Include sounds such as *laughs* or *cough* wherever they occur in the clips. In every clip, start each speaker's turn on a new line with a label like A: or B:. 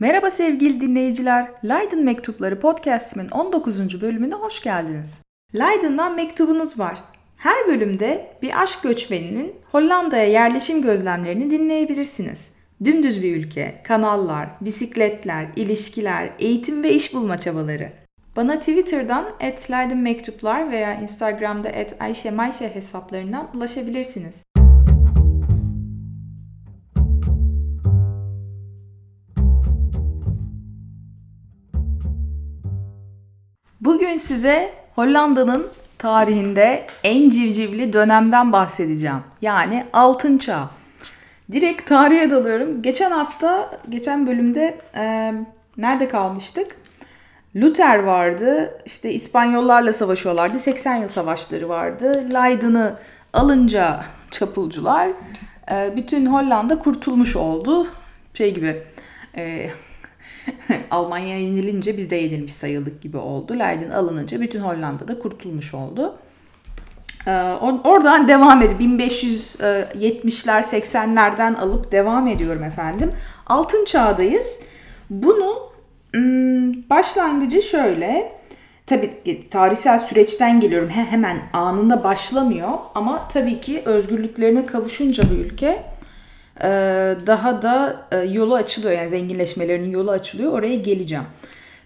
A: Merhaba sevgili dinleyiciler. Leiden Mektupları podcastimin 19. bölümüne hoş geldiniz. Leiden'dan mektubunuz var. Her bölümde bir aşk göçmeninin Hollanda'ya yerleşim gözlemlerini dinleyebilirsiniz. Dümdüz bir ülke, kanallar, bisikletler, ilişkiler, eğitim ve iş bulma çabaları. Bana Twitter'dan @leidenmektuplar veya Instagram'da @ayşemayşe hesaplarından ulaşabilirsiniz. Bugün size Hollanda'nın tarihinde en civcivli dönemden bahsedeceğim. Yani Altın Çağ. Direkt tarihe dalıyorum. Geçen hafta, geçen bölümde e, nerede kalmıştık? Luther vardı. İşte İspanyollarla savaşıyorlardı. 80 yıl savaşları vardı. Leiden'ı alınca *laughs* çapulcular e, bütün Hollanda kurtulmuş oldu. Şey gibi e, *laughs* Almanya yenilince biz de yenilmiş sayıldık gibi oldu. Leiden alınınca bütün Hollanda'da kurtulmuş oldu. Ee, oradan devam ediyor. 1570'ler 80'lerden alıp devam ediyorum efendim. Altın çağdayız. Bunu hmm, başlangıcı şöyle. Tabii tarihsel süreçten geliyorum. Hemen anında başlamıyor ama tabii ki özgürlüklerine kavuşunca bu ülke daha da e, yolu açılıyor. Yani zenginleşmelerinin yolu açılıyor. Oraya geleceğim.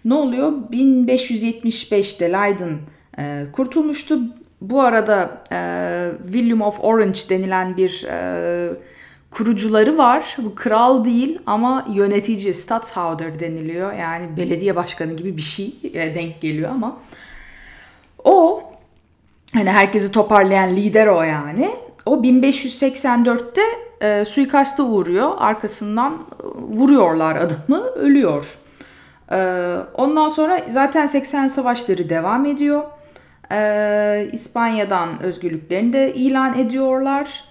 A: Ne oluyor? 1575'te Leiden e, kurtulmuştu. Bu arada e, William of Orange denilen bir kurucuları var. Bu kral değil ama yönetici, stadthouder deniliyor. Yani belediye başkanı gibi bir şey denk geliyor ama o hani herkesi toparlayan lider o yani. O 1584'te e, suikasta uğruyor. Arkasından e, vuruyorlar adamı, ölüyor. E, ondan sonra zaten 80 savaşları devam ediyor. E, İspanya'dan özgürlüklerini de ilan ediyorlar.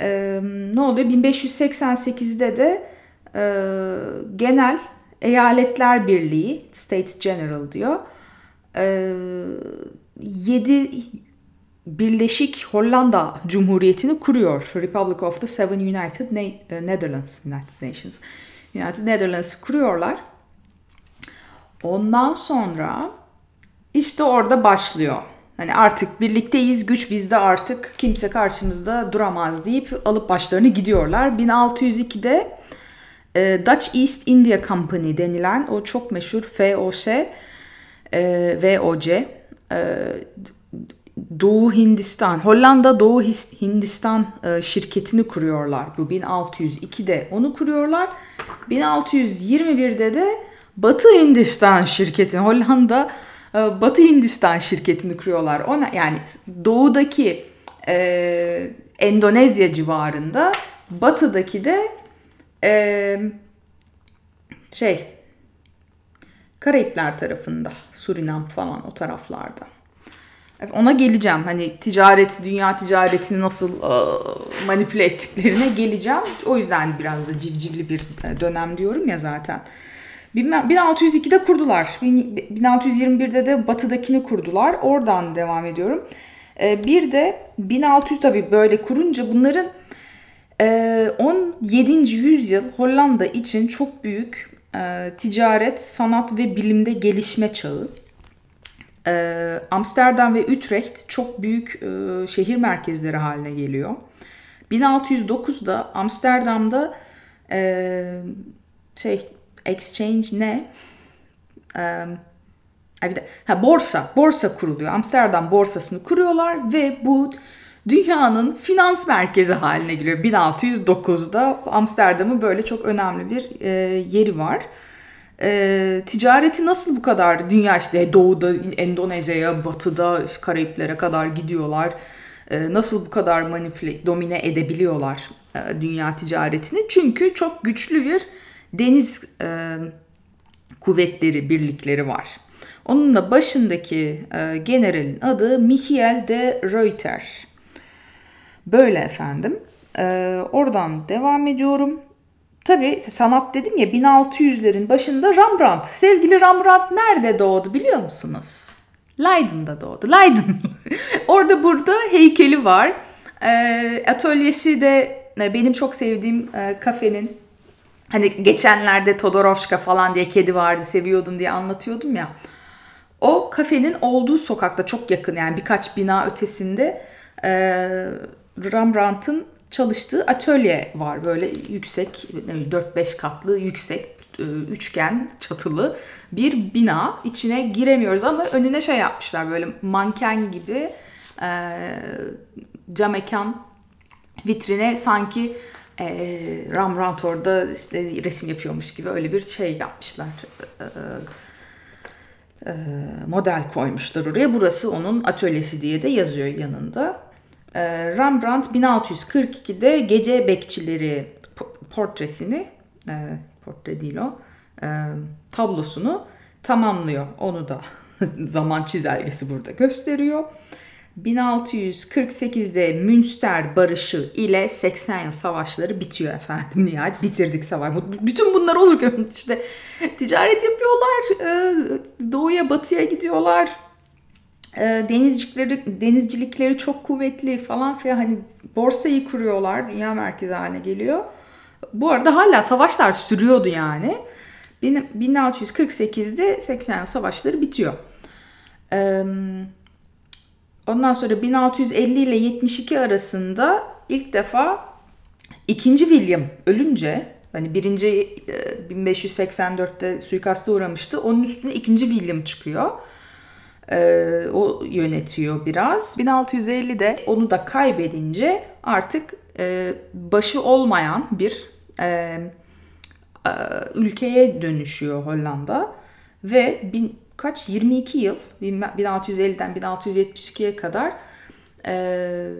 A: E, ne oluyor? 1588'de de e, genel eyaletler birliği, States General diyor. E, 7 Birleşik Hollanda Cumhuriyeti'ni kuruyor. Republic of the Seven United Na- Netherlands, United Nations. United Netherlands kuruyorlar. Ondan sonra işte orada başlıyor. Hani artık birlikteyiz, güç bizde artık kimse karşımızda duramaz deyip alıp başlarını gidiyorlar. 1602'de e, Dutch East India Company denilen o çok meşhur FOC, e, VOC, e, Doğu Hindistan, Hollanda Doğu Hindistan e, şirketini kuruyorlar. Bu 1602'de onu kuruyorlar. 1621'de de Batı Hindistan şirketini, Hollanda e, Batı Hindistan şirketini kuruyorlar. Ona yani doğudaki e, Endonezya civarında, batıdaki de e, şey Karayipler tarafında, Surinam falan o taraflarda. Ona geleceğim. Hani ticaret, dünya ticaretini nasıl e, manipüle ettiklerine geleceğim. O yüzden biraz da civcivli bir e, dönem diyorum ya zaten. 1602'de kurdular. 1621'de de batıdakini kurdular. Oradan devam ediyorum. E, bir de 1600 tabii böyle kurunca bunların 17. yüzyıl Hollanda için çok büyük ticaret, sanat ve bilimde gelişme çağı. Ee, Amsterdam ve Utrecht çok büyük e, şehir merkezleri haline geliyor. 1609'da Amsterdam'da e, şey exchange ne? E, de, ha, borsa, borsa kuruluyor. Amsterdam borsasını kuruyorlar ve bu dünyanın finans merkezi haline geliyor. 1609'da Amsterdam'ın böyle çok önemli bir e, yeri var e, ticareti nasıl bu kadar dünya işte doğuda Endonezya'ya, batıda Karayiplere kadar gidiyorlar. E, nasıl bu kadar manipüle, domine edebiliyorlar e, dünya ticaretini? Çünkü çok güçlü bir deniz e, kuvvetleri, birlikleri var. Onun da başındaki e, generalin adı Michiel de Reuter. Böyle efendim. E, oradan devam ediyorum. Tabii sanat dedim ya 1600'lerin başında Rembrandt. Sevgili Rembrandt nerede doğdu biliyor musunuz? Leiden'da doğdu. *laughs* Leiden. Orada burada heykeli var. E, atölyesi de e, benim çok sevdiğim e, kafenin Hani geçenlerde Todorovşka falan diye kedi vardı seviyordum diye anlatıyordum ya. O kafenin olduğu sokakta çok yakın yani birkaç bina ötesinde e, Rembrandt'ın çalıştığı atölye var. Böyle yüksek 4-5 katlı yüksek e, üçgen çatılı bir bina. İçine giremiyoruz ama önüne şey yapmışlar böyle manken gibi e, cam mekan vitrine sanki e, Rembrandt orada işte resim yapıyormuş gibi öyle bir şey yapmışlar. E, e, model koymuşlar oraya. Burası onun atölyesi diye de yazıyor yanında. E, Rembrandt 1642'de gece bekçileri portresini, e, portre değil o, e, tablosunu tamamlıyor. Onu da *laughs* zaman çizelgesi burada gösteriyor. 1648'de Münster Barışı ile 80 yıl savaşları bitiyor efendim. *laughs* Nihayet bitirdik savaş. Bütün bunlar olurken *laughs* işte ticaret yapıyorlar, e, doğuya batıya gidiyorlar. E, denizcilikleri, denizcilikleri çok kuvvetli falan filan hani borsayı kuruyorlar. Dünya merkezi haline geliyor. Bu arada hala savaşlar sürüyordu yani. 1648'de 80 yıl savaşları bitiyor. Ondan sonra 1650 ile 72 arasında ilk defa ikinci William ölünce hani birinci 1584'te e, suikasta uğramıştı. Onun üstüne ikinci William çıkıyor. Ee, o yönetiyor biraz. 1650'de onu da kaybedince artık e, başı olmayan bir e, e, ülkeye dönüşüyor Hollanda ve bin, kaç 22 yıl 1650'den 1672'ye kadar e,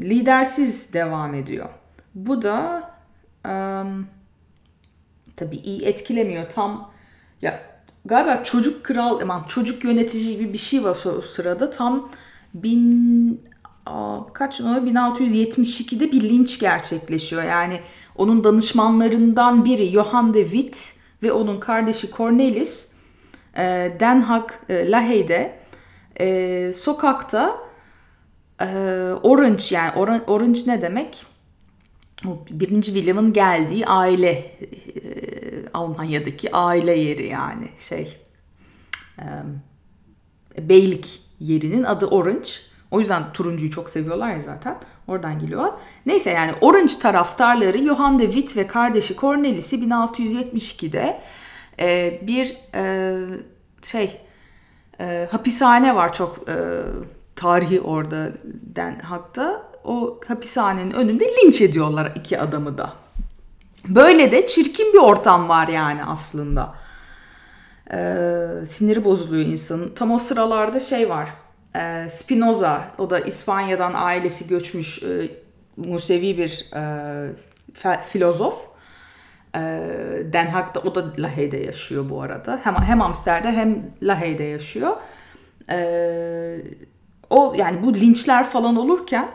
A: lidersiz devam ediyor. Bu da e, tabii iyi etkilemiyor tam ya galiba çocuk kral aman çocuk yönetici gibi bir şey var o sırada tam bin kaç o 1672'de bir linç gerçekleşiyor. Yani onun danışmanlarından biri Johann de Witt ve onun kardeşi Cornelis e, Den Haag e, Lahey'de e, sokakta e, Orange yani Orange, ne demek? Birinci William'ın geldiği aile Almanya'daki aile yeri yani şey e, beylik yerinin adı Orange. O yüzden turuncuyu çok seviyorlar ya zaten. Oradan geliyor. Neyse yani Orange taraftarları Johann de Witt ve kardeşi Cornelis'i 1672'de e, bir e, şey e, hapishane var çok e, tarihi orada Den Haag'da. O hapishanenin önünde linç ediyorlar iki adamı da. Böyle de çirkin bir ortam var yani aslında. Ee, siniri bozuluyor insanın. Tam o sıralarda şey var. E, Spinoza, o da İspanya'dan ailesi göçmüş e, Musevi bir e, filozof. Ee, Den Haag'da o da Lahey'de yaşıyor bu arada. Hem, hem Amsterdam'da hem Lahey'de yaşıyor. Ee, o yani bu linçler falan olurken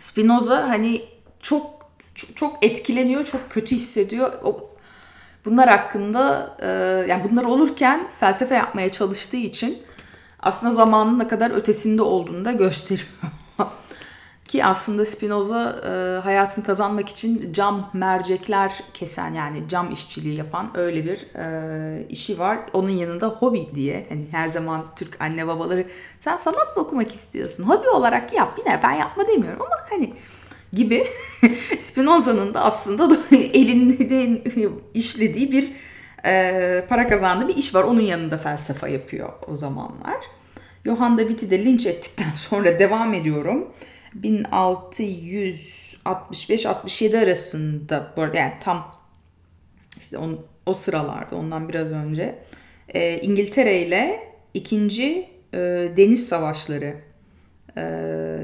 A: Spinoza hani çok çok, çok etkileniyor, çok kötü hissediyor. O, bunlar hakkında e, yani bunlar olurken felsefe yapmaya çalıştığı için aslında zamanın ne kadar ötesinde olduğunu da gösteriyor. *laughs* Ki aslında Spinoza e, hayatını kazanmak için cam mercekler kesen yani cam işçiliği yapan öyle bir e, işi var. Onun yanında hobi diye hani her zaman Türk anne babaları sen sanat mı okumak istiyorsun? Hobi olarak yap yine ben yapma demiyorum ama hani gibi *laughs* Spinoza'nın da aslında *laughs* elinde işlediği bir e, para kazandığı bir iş var. Onun yanında felsefe yapıyor o zamanlar. Johann de Witt'i de linç ettikten *laughs* sonra devam ediyorum. 1665-67 arasında bu arada yani tam işte on, o sıralarda ondan biraz önce e, İngiltere ile ikinci e, deniz savaşları e,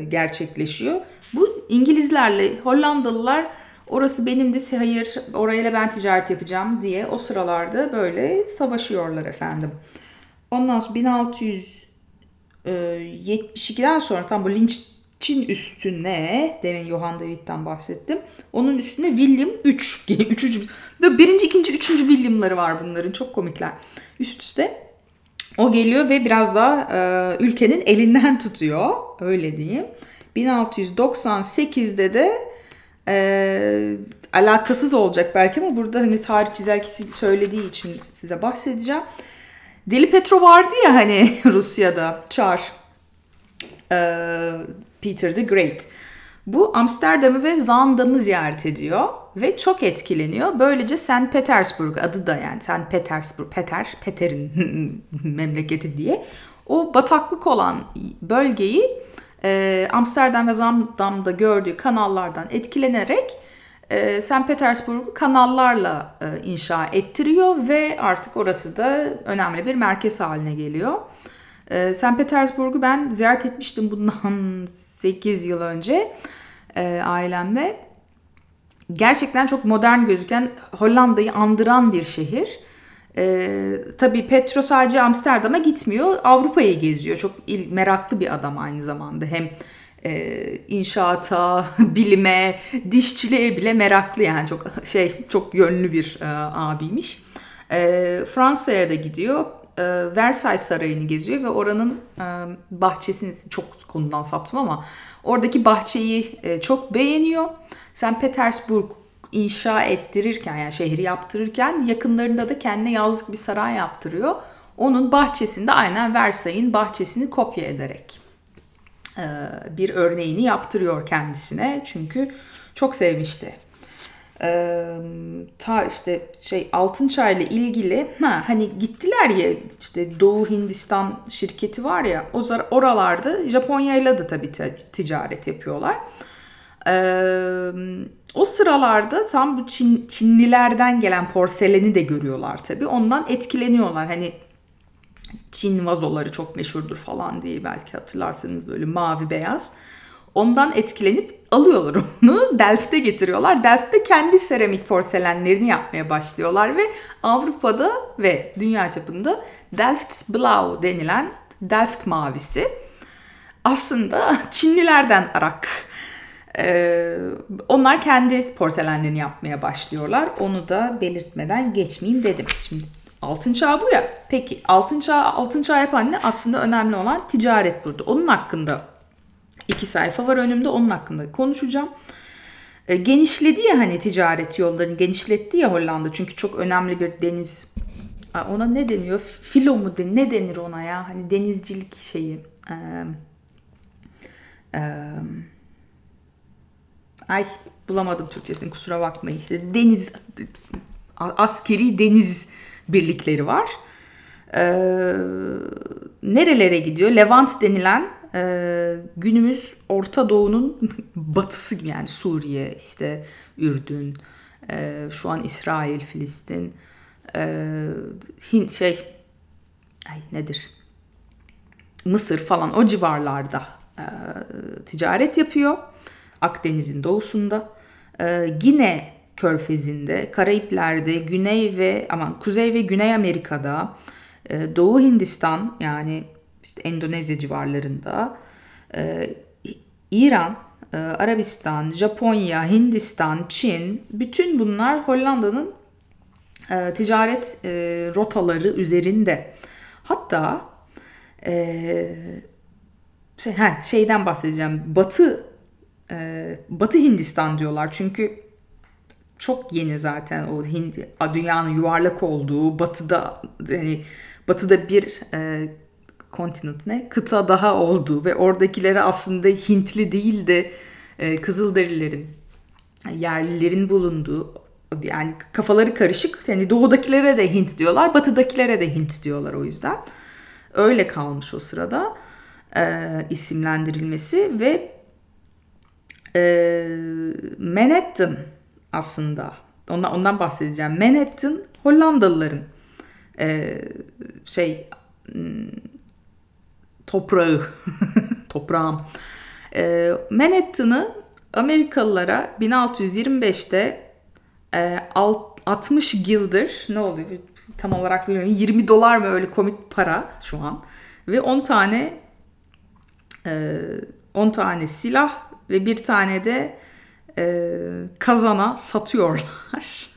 A: gerçekleşiyor. Bu İngilizlerle Hollandalılar orası benim de hayır orayla ben ticaret yapacağım diye o sıralarda böyle savaşıyorlar efendim. Ondan sonra 1672'den sonra tam bu linç Çin üstüne demin Johann David'den bahsettim. Onun üstüne William 3. *laughs* Üçüncü, birinci, ikinci, üçüncü William'ları var bunların. Çok komikler. Üst üste. O geliyor ve biraz daha e, ülkenin elinden tutuyor. Öyle diyeyim. 1698'de de Ee, alakasız olacak belki ama burada hani tarih çizelgesi söylediği için size bahsedeceğim. Deli Petro vardı ya hani *laughs* Rusya'da Çar. Ee, Peter the Great. Bu Amsterdam'ı ve Zaandam'ı ziyaret ediyor ve çok etkileniyor. Böylece St. Petersburg adı da yani St. Petersburg, Peter, Peter'in *laughs* memleketi diye o bataklık olan bölgeyi e, Amsterdam ve Zaandam'da gördüğü kanallardan etkilenerek e, St. Petersburg'u kanallarla e, inşa ettiriyor ve artık orası da önemli bir merkez haline geliyor. E, St. Petersburg'u ben ziyaret etmiştim bundan *laughs* 8 yıl önce e, ailemle. Gerçekten çok modern gözüken Hollanda'yı andıran bir şehir. Ee, tabii Petro sadece Amsterdam'a gitmiyor. Avrupa'yı geziyor. Çok il, meraklı bir adam aynı zamanda. Hem e, inşaata, *laughs* bilime, dişçiliğe bile meraklı yani çok şey çok yönlü bir e, abiymiş. E, Fransa'ya da gidiyor. E, Versailles Sarayı'nı geziyor ve oranın e, bahçesini çok konudan saptım ama oradaki bahçeyi e, çok beğeniyor. St. Petersburg inşa ettirirken yani şehri yaptırırken yakınlarında da kendine yazlık bir saray yaptırıyor. Onun bahçesinde aynen Versailles'in bahçesini kopya ederek e, bir örneğini yaptırıyor kendisine. Çünkü çok sevmişti. Ee, ta işte şey Altın ile ilgili ha hani gittiler ya işte Doğu Hindistan şirketi var ya o oralarda Japonya ile de tabii ticaret yapıyorlar. Ee, o sıralarda tam bu Çin, Çinlilerden gelen porseleni de görüyorlar tabii. Ondan etkileniyorlar. Hani Çin vazoları çok meşhurdur falan diye belki hatırlarsanız böyle mavi beyaz. Ondan etkilenip alıyorlar onu. *laughs* Delft'e getiriyorlar. Delft'te kendi seramik porselenlerini yapmaya başlıyorlar ve Avrupa'da ve dünya çapında Delft Blau denilen Delft mavisi aslında Çinlilerden arak ee, onlar kendi porselenlerini yapmaya başlıyorlar. Onu da belirtmeden geçmeyeyim dedim. Şimdi altın çağ bu ya. Peki altın çağ altın çağ yapan ne? Aslında önemli olan ticaret burada. Onun hakkında iki sayfa var önümde. Onun hakkında konuşacağım. Ee, genişledi ya hani ticaret yollarını genişletti ya Hollanda. Çünkü çok önemli bir deniz ona ne deniyor? Filo mu den ne denir ona ya? Hani denizcilik şeyi. Ee, e, Ay bulamadım Türkçesini kusura bakmayın. İşte deniz askeri deniz birlikleri var. Ee, nerelere gidiyor? Levant denilen e, günümüz Orta Doğu'nun *laughs* batısı gibi yani Suriye, işte Ürdün, e, şu an İsrail, Filistin, e, Hint şey ay nedir? Mısır falan o civarlarda e, ticaret yapıyor. Akdeniz'in doğusunda. E, Gine Körfezi'nde, Karayipler'de, Güney ve aman Kuzey ve Güney Amerika'da, e, Doğu Hindistan yani işte Endonezya civarlarında, e, İran, e, Arabistan, Japonya, Hindistan, Çin bütün bunlar Hollanda'nın e, ticaret e, rotaları üzerinde. Hatta e, şey, he, şeyden bahsedeceğim. Batı e, Batı Hindistan diyorlar. Çünkü çok yeni zaten o Hindi, dünyanın yuvarlak olduğu batıda yani batıda bir e, kontinent ne? Kıta daha olduğu ve oradakileri aslında Hintli değil de e, Kızılderililerin yerlilerin bulunduğu yani kafaları karışık. Yani doğudakilere de Hint diyorlar batıdakilere de Hint diyorlar o yüzden. Öyle kalmış o sırada e, isimlendirilmesi ve e, Manhattan aslında. Ondan, ondan bahsedeceğim. Manhattan Hollandalıların e, şey hmm, toprağı *laughs* toprağım. E, Manhattan'ı Amerikalılara 1625'te e, 60 guilder ne oluyor tam olarak bilmiyorum 20 dolar mı öyle komik para şu an ve 10 tane e, 10 tane silah ve bir tane de e, kazana satıyorlar. *laughs*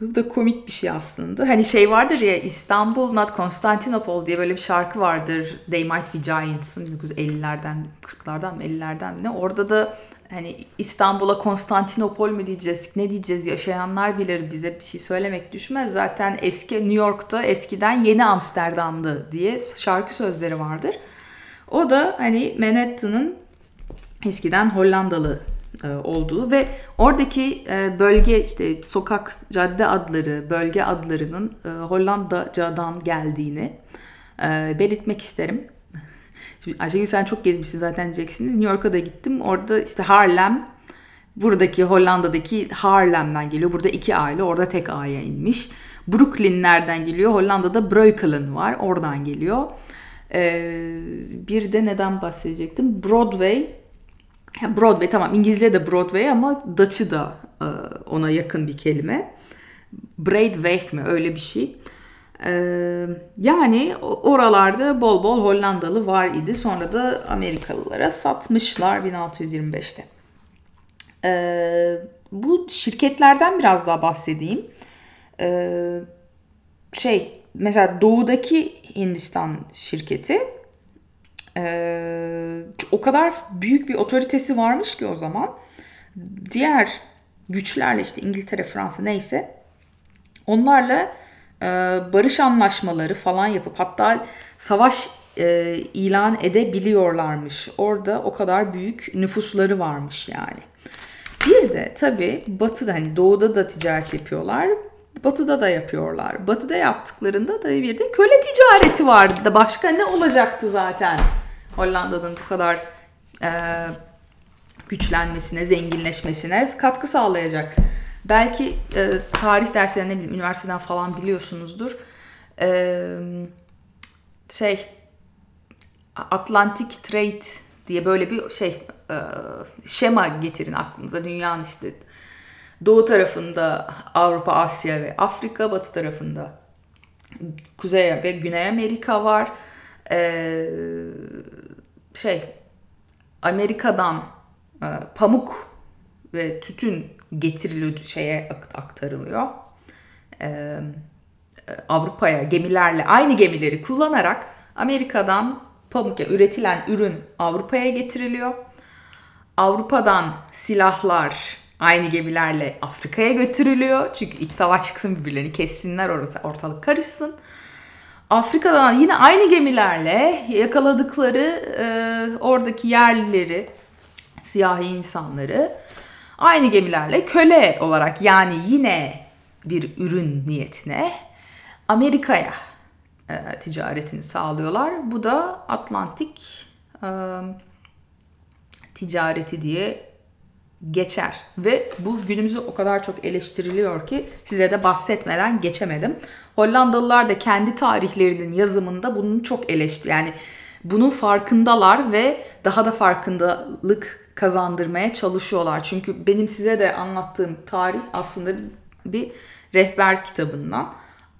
A: Bu da komik bir şey aslında. Hani şey vardır ya İstanbul not Constantinople diye böyle bir şarkı vardır. They Might Be Giants'ın 1950'lerden 40'lardan mı 50'lerden mi ne? Orada da hani İstanbul'a Konstantinopol mu diyeceğiz, ne diyeceğiz yaşayanlar bilir bize bir şey söylemek düşmez. Zaten eski New York'ta eskiden yeni Amsterdam'dı diye şarkı sözleri vardır. O da hani Manhattan'ın eskiden Hollandalı e, olduğu ve oradaki e, bölge işte sokak cadde adları, bölge adlarının e, Hollandaca'dan geldiğini belirtmek isterim. *laughs* Şimdi Ayşegül sen çok gezmişsin zaten diyeceksiniz. New York'a da gittim. Orada işte Harlem, buradaki Hollanda'daki Harlem'den geliyor. Burada iki aile, orada tek aile inmiş. Brooklyn nereden geliyor? Hollanda'da Breukelen var, oradan geliyor. Bir de neden bahsedecektim? Broadway. Broadway tamam İngilizce de Broadway ama Dutch'ı da e, ona yakın bir kelime. Braidweg mi öyle bir şey. Ee, yani oralarda bol bol Hollandalı var idi. Sonra da Amerikalılara satmışlar 1625'te. Ee, bu şirketlerden biraz daha bahsedeyim. Ee, şey mesela doğudaki Hindistan şirketi e, o kadar büyük bir otoritesi varmış ki o zaman diğer güçlerle işte İngiltere, Fransa neyse onlarla e, barış anlaşmaları falan yapıp hatta savaş e, ilan edebiliyorlarmış. Orada o kadar büyük nüfusları varmış yani. Bir de tabii batıda hani doğuda da ticaret yapıyorlar. Batı'da da yapıyorlar. Batı'da yaptıklarında da bir de köle ticareti vardı. Başka ne olacaktı zaten Hollanda'nın bu kadar e, güçlenmesine, zenginleşmesine katkı sağlayacak. Belki e, tarih derslerinde üniversiteden falan biliyorsunuzdur. E, şey Atlantic Trade diye böyle bir şey e, şema getirin aklınıza. Dünyanın işte doğu tarafında Avrupa, Asya ve Afrika, batı tarafında Kuzey ve Güney Amerika var. E, şey Amerika'dan e, pamuk ve tütün getiriliyor şeye aktarılıyor. Ee, Avrupa'ya gemilerle aynı gemileri kullanarak Amerika'dan pamuk ya üretilen ürün Avrupa'ya getiriliyor. Avrupa'dan silahlar aynı gemilerle Afrika'ya götürülüyor. Çünkü iç savaş çıksın birbirlerini kessinler orası ortalık karışsın. Afrika'dan yine aynı gemilerle yakaladıkları e, oradaki yerlileri, siyahi insanları Aynı gemilerle köle olarak yani yine bir ürün niyetine Amerika'ya e, ticaretini sağlıyorlar. Bu da Atlantik e, ticareti diye geçer. Ve bu günümüzde o kadar çok eleştiriliyor ki size de bahsetmeden geçemedim. Hollandalılar da kendi tarihlerinin yazımında bunun çok eleştiri yani bunun farkındalar ve daha da farkındalık kazandırmaya çalışıyorlar. Çünkü benim size de anlattığım tarih aslında bir rehber kitabından.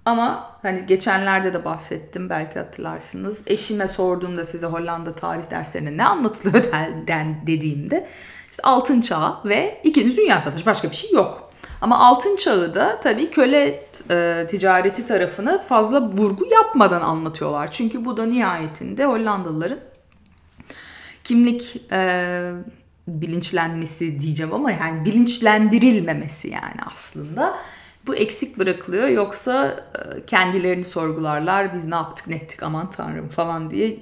A: Ama hani geçenlerde de bahsettim belki hatırlarsınız. Eşime sorduğumda size Hollanda tarih derslerinde ne anlatılıyor *laughs* dediğimde işte altın çağ ve ikinci dünya savaşı başka bir şey yok. Ama altın çağı da tabii köle e, ticareti tarafını fazla vurgu yapmadan anlatıyorlar. Çünkü bu da nihayetinde Hollandalıların kimlik e, bilinçlenmesi diyeceğim ama yani bilinçlendirilmemesi yani aslında. Bu eksik bırakılıyor yoksa e, kendilerini sorgularlar biz ne yaptık ne ettik aman tanrım falan diye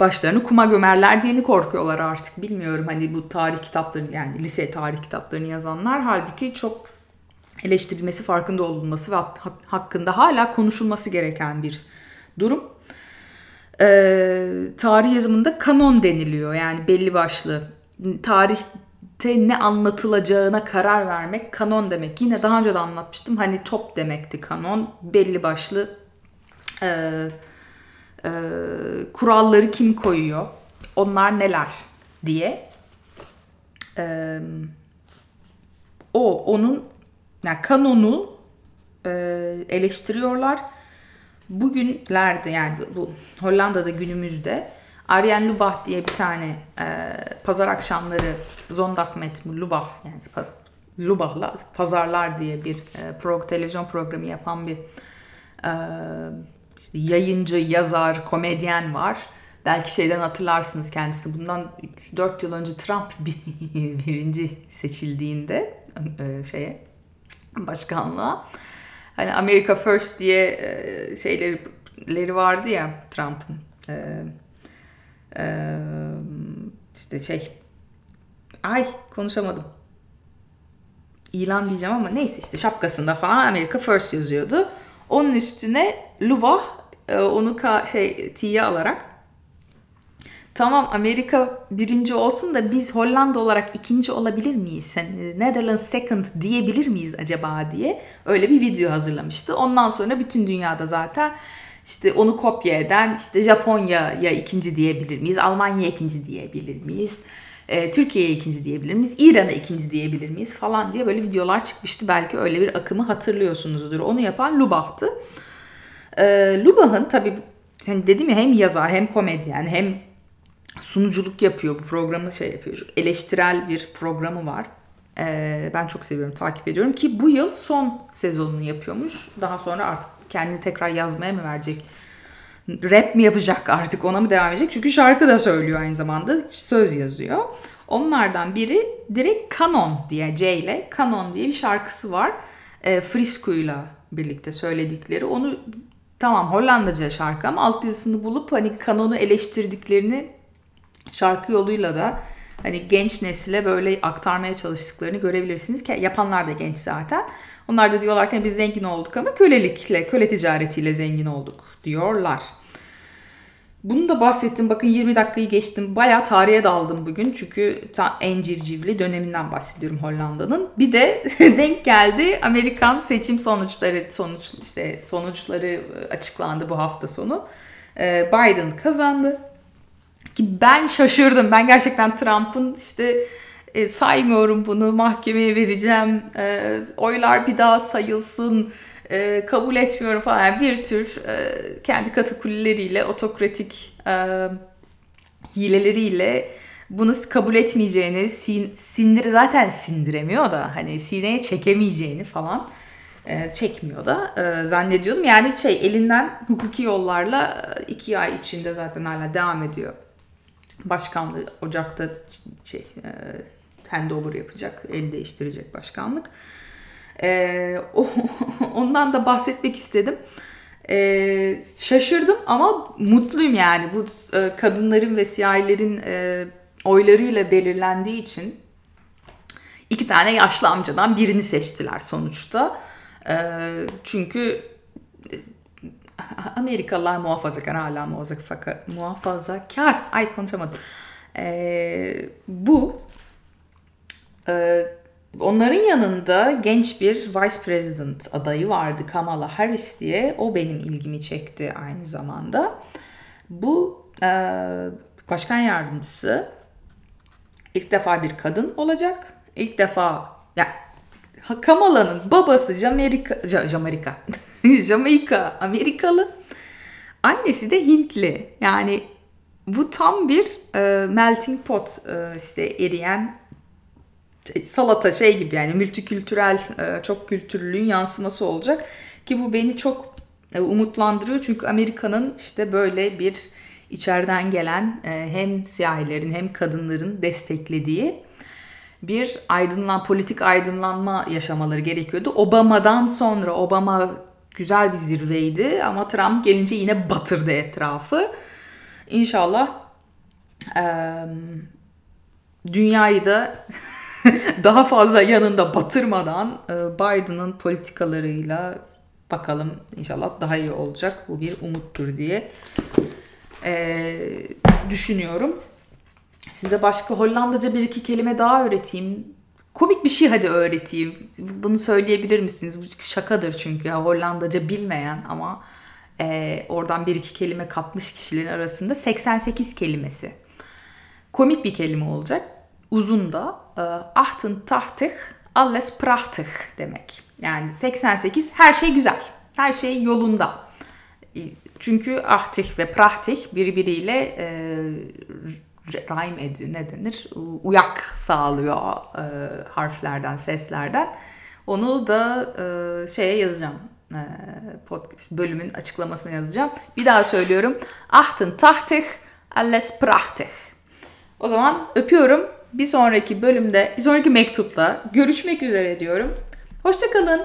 A: başlarını kuma gömerler diye mi korkuyorlar artık bilmiyorum. Hani bu tarih kitapları yani lise tarih kitaplarını yazanlar halbuki çok eleştirilmesi farkında olunması ve hakkında hala konuşulması gereken bir durum. Ee, tarih yazımında kanon deniliyor yani belli başlı tarihte ne anlatılacağına karar vermek kanon demek. Yine daha önce de anlatmıştım. Hani top demekti kanon. Belli başlı e, e, kuralları kim koyuyor? Onlar neler diye. E, o onun yani kanonu e, eleştiriyorlar. Bugünlerde yani bu Hollanda'da günümüzde Arjen Lubach diye bir tane e, pazar akşamları Zondagmet Lubach yani paz, Lubach'la Pazarlar diye bir e, pro, televizyon programı yapan bir e, işte yayıncı, yazar, komedyen var. Belki şeyden hatırlarsınız kendisi. Bundan 4 yıl önce Trump *laughs* birinci seçildiğinde e, şeye *laughs* başkanlığa hani America First diye e, şeyleri vardı ya Trump'ın e, işte şey ay konuşamadım ilan diyeceğim ama neyse işte şapkasında falan America First yazıyordu. Onun üstüne Lubah onu ka- şey tiye alarak tamam Amerika birinci olsun da biz Hollanda olarak ikinci olabilir miyiz? Yani Netherlands second diyebilir miyiz acaba diye öyle bir video hazırlamıştı. Ondan sonra bütün dünyada zaten işte onu kopya eden işte Japonya'ya ikinci diyebilir miyiz? Almanya ikinci diyebilir miyiz? E, Türkiye'ye ikinci diyebilir miyiz? İran'a ikinci diyebilir miyiz? Falan diye böyle videolar çıkmıştı. Belki öyle bir akımı hatırlıyorsunuzdur. Onu yapan Lubach'tı. E, Lubach'ın tabii hani dedim ya hem yazar hem komedyen hem sunuculuk yapıyor. Bu programı şey yapıyor. Eleştirel bir programı var. Ee, ben çok seviyorum, takip ediyorum ki bu yıl son sezonunu yapıyormuş. Daha sonra artık kendini tekrar yazmaya mı verecek? Rap mi yapacak artık ona mı devam edecek? Çünkü şarkı da söylüyor aynı zamanda. Söz yazıyor. Onlardan biri direkt Canon diye C ile Canon diye bir şarkısı var. E, Frisco'yla birlikte söyledikleri. Onu tamam Hollandaca şarkı ama alt yazısını bulup hani Canon'u eleştirdiklerini şarkı yoluyla da hani genç nesile böyle aktarmaya çalıştıklarını görebilirsiniz ki yapanlar da genç zaten. Onlar da diyorlar ki biz zengin olduk ama kölelikle, köle ticaretiyle zengin olduk diyorlar. Bunu da bahsettim. Bakın 20 dakikayı geçtim. Bayağı tarihe daldım bugün. Çünkü ta en civcivli döneminden bahsediyorum Hollanda'nın. Bir de *laughs* denk geldi Amerikan seçim sonuçları sonuç işte sonuçları açıklandı bu hafta sonu. Ee, Biden kazandı. Ki ben şaşırdım. Ben gerçekten Trump'ın işte e, saymıyorum bunu mahkemeye vereceğim. E, oylar bir daha sayılsın. E, kabul etmiyorum falan. Bir tür e, kendi katakulleriyle, otokratik e, hileleriyle bunu kabul etmeyeceğini, sin, sindir zaten sindiremiyor da hani sineye çekemeyeceğini falan e, çekmiyor da e, zannediyordum. Yani şey elinden hukuki yollarla e, iki ay içinde zaten hala devam ediyor başkanlığı Ocak'ta şey, e, handover yapacak, el değiştirecek başkanlık. E, o, *laughs* ondan da bahsetmek istedim. E, şaşırdım ama mutluyum yani bu e, kadınların ve siyahilerin e, oylarıyla belirlendiği için iki tane yaşlı amcadan birini seçtiler sonuçta. E, çünkü Amerikalılar muhafazakar hala muhafazakar. muhafazakar. Ay konuşamadım. Ee, bu e, onların yanında genç bir vice president adayı vardı Kamala Harris diye. O benim ilgimi çekti aynı zamanda. Bu e, başkan yardımcısı ilk defa bir kadın olacak. İlk defa ya Kamala'nın babası Jamerika, Jamerika, Jamaika *laughs* Amerikalı. Annesi de Hintli. Yani bu tam bir e, melting pot e, işte eriyen şey, salata şey gibi yani multikültürel e, çok kültürlülüğün yansıması olacak ki bu beni çok e, umutlandırıyor çünkü Amerika'nın işte böyle bir içeriden gelen e, hem siyahilerin hem kadınların desteklediği bir aydınlan politik aydınlanma yaşamaları gerekiyordu. Obama'dan sonra Obama güzel bir zirveydi ama Trump gelince yine batırdı etrafı. İnşallah e, dünyayı da *laughs* daha fazla yanında batırmadan e, Biden'ın politikalarıyla bakalım inşallah daha iyi olacak. Bu bir umuttur diye e, düşünüyorum. Size başka Hollandaca bir iki kelime daha öğreteyim. Komik bir şey hadi öğreteyim. Bunu söyleyebilir misiniz? Bu şakadır çünkü ya Hollandaca bilmeyen ama e, oradan bir iki kelime kapmış kişilerin arasında 88 kelimesi. Komik bir kelime olacak. Uzun da e, ahtın tahtık alles prachtig demek. Yani 88 her şey güzel. Her şey yolunda. E, çünkü ahtik ve prahtik birbiriyle e, rhyme ediyor ne denir uyak sağlıyor e, harflerden seslerden onu da e, şeye yazacağım e, podcast bölümün açıklamasına yazacağım bir daha söylüyorum ahtın tahtık Alles prachtig. O zaman öpüyorum. Bir sonraki bölümde, bir sonraki mektupla görüşmek üzere diyorum. Hoşçakalın.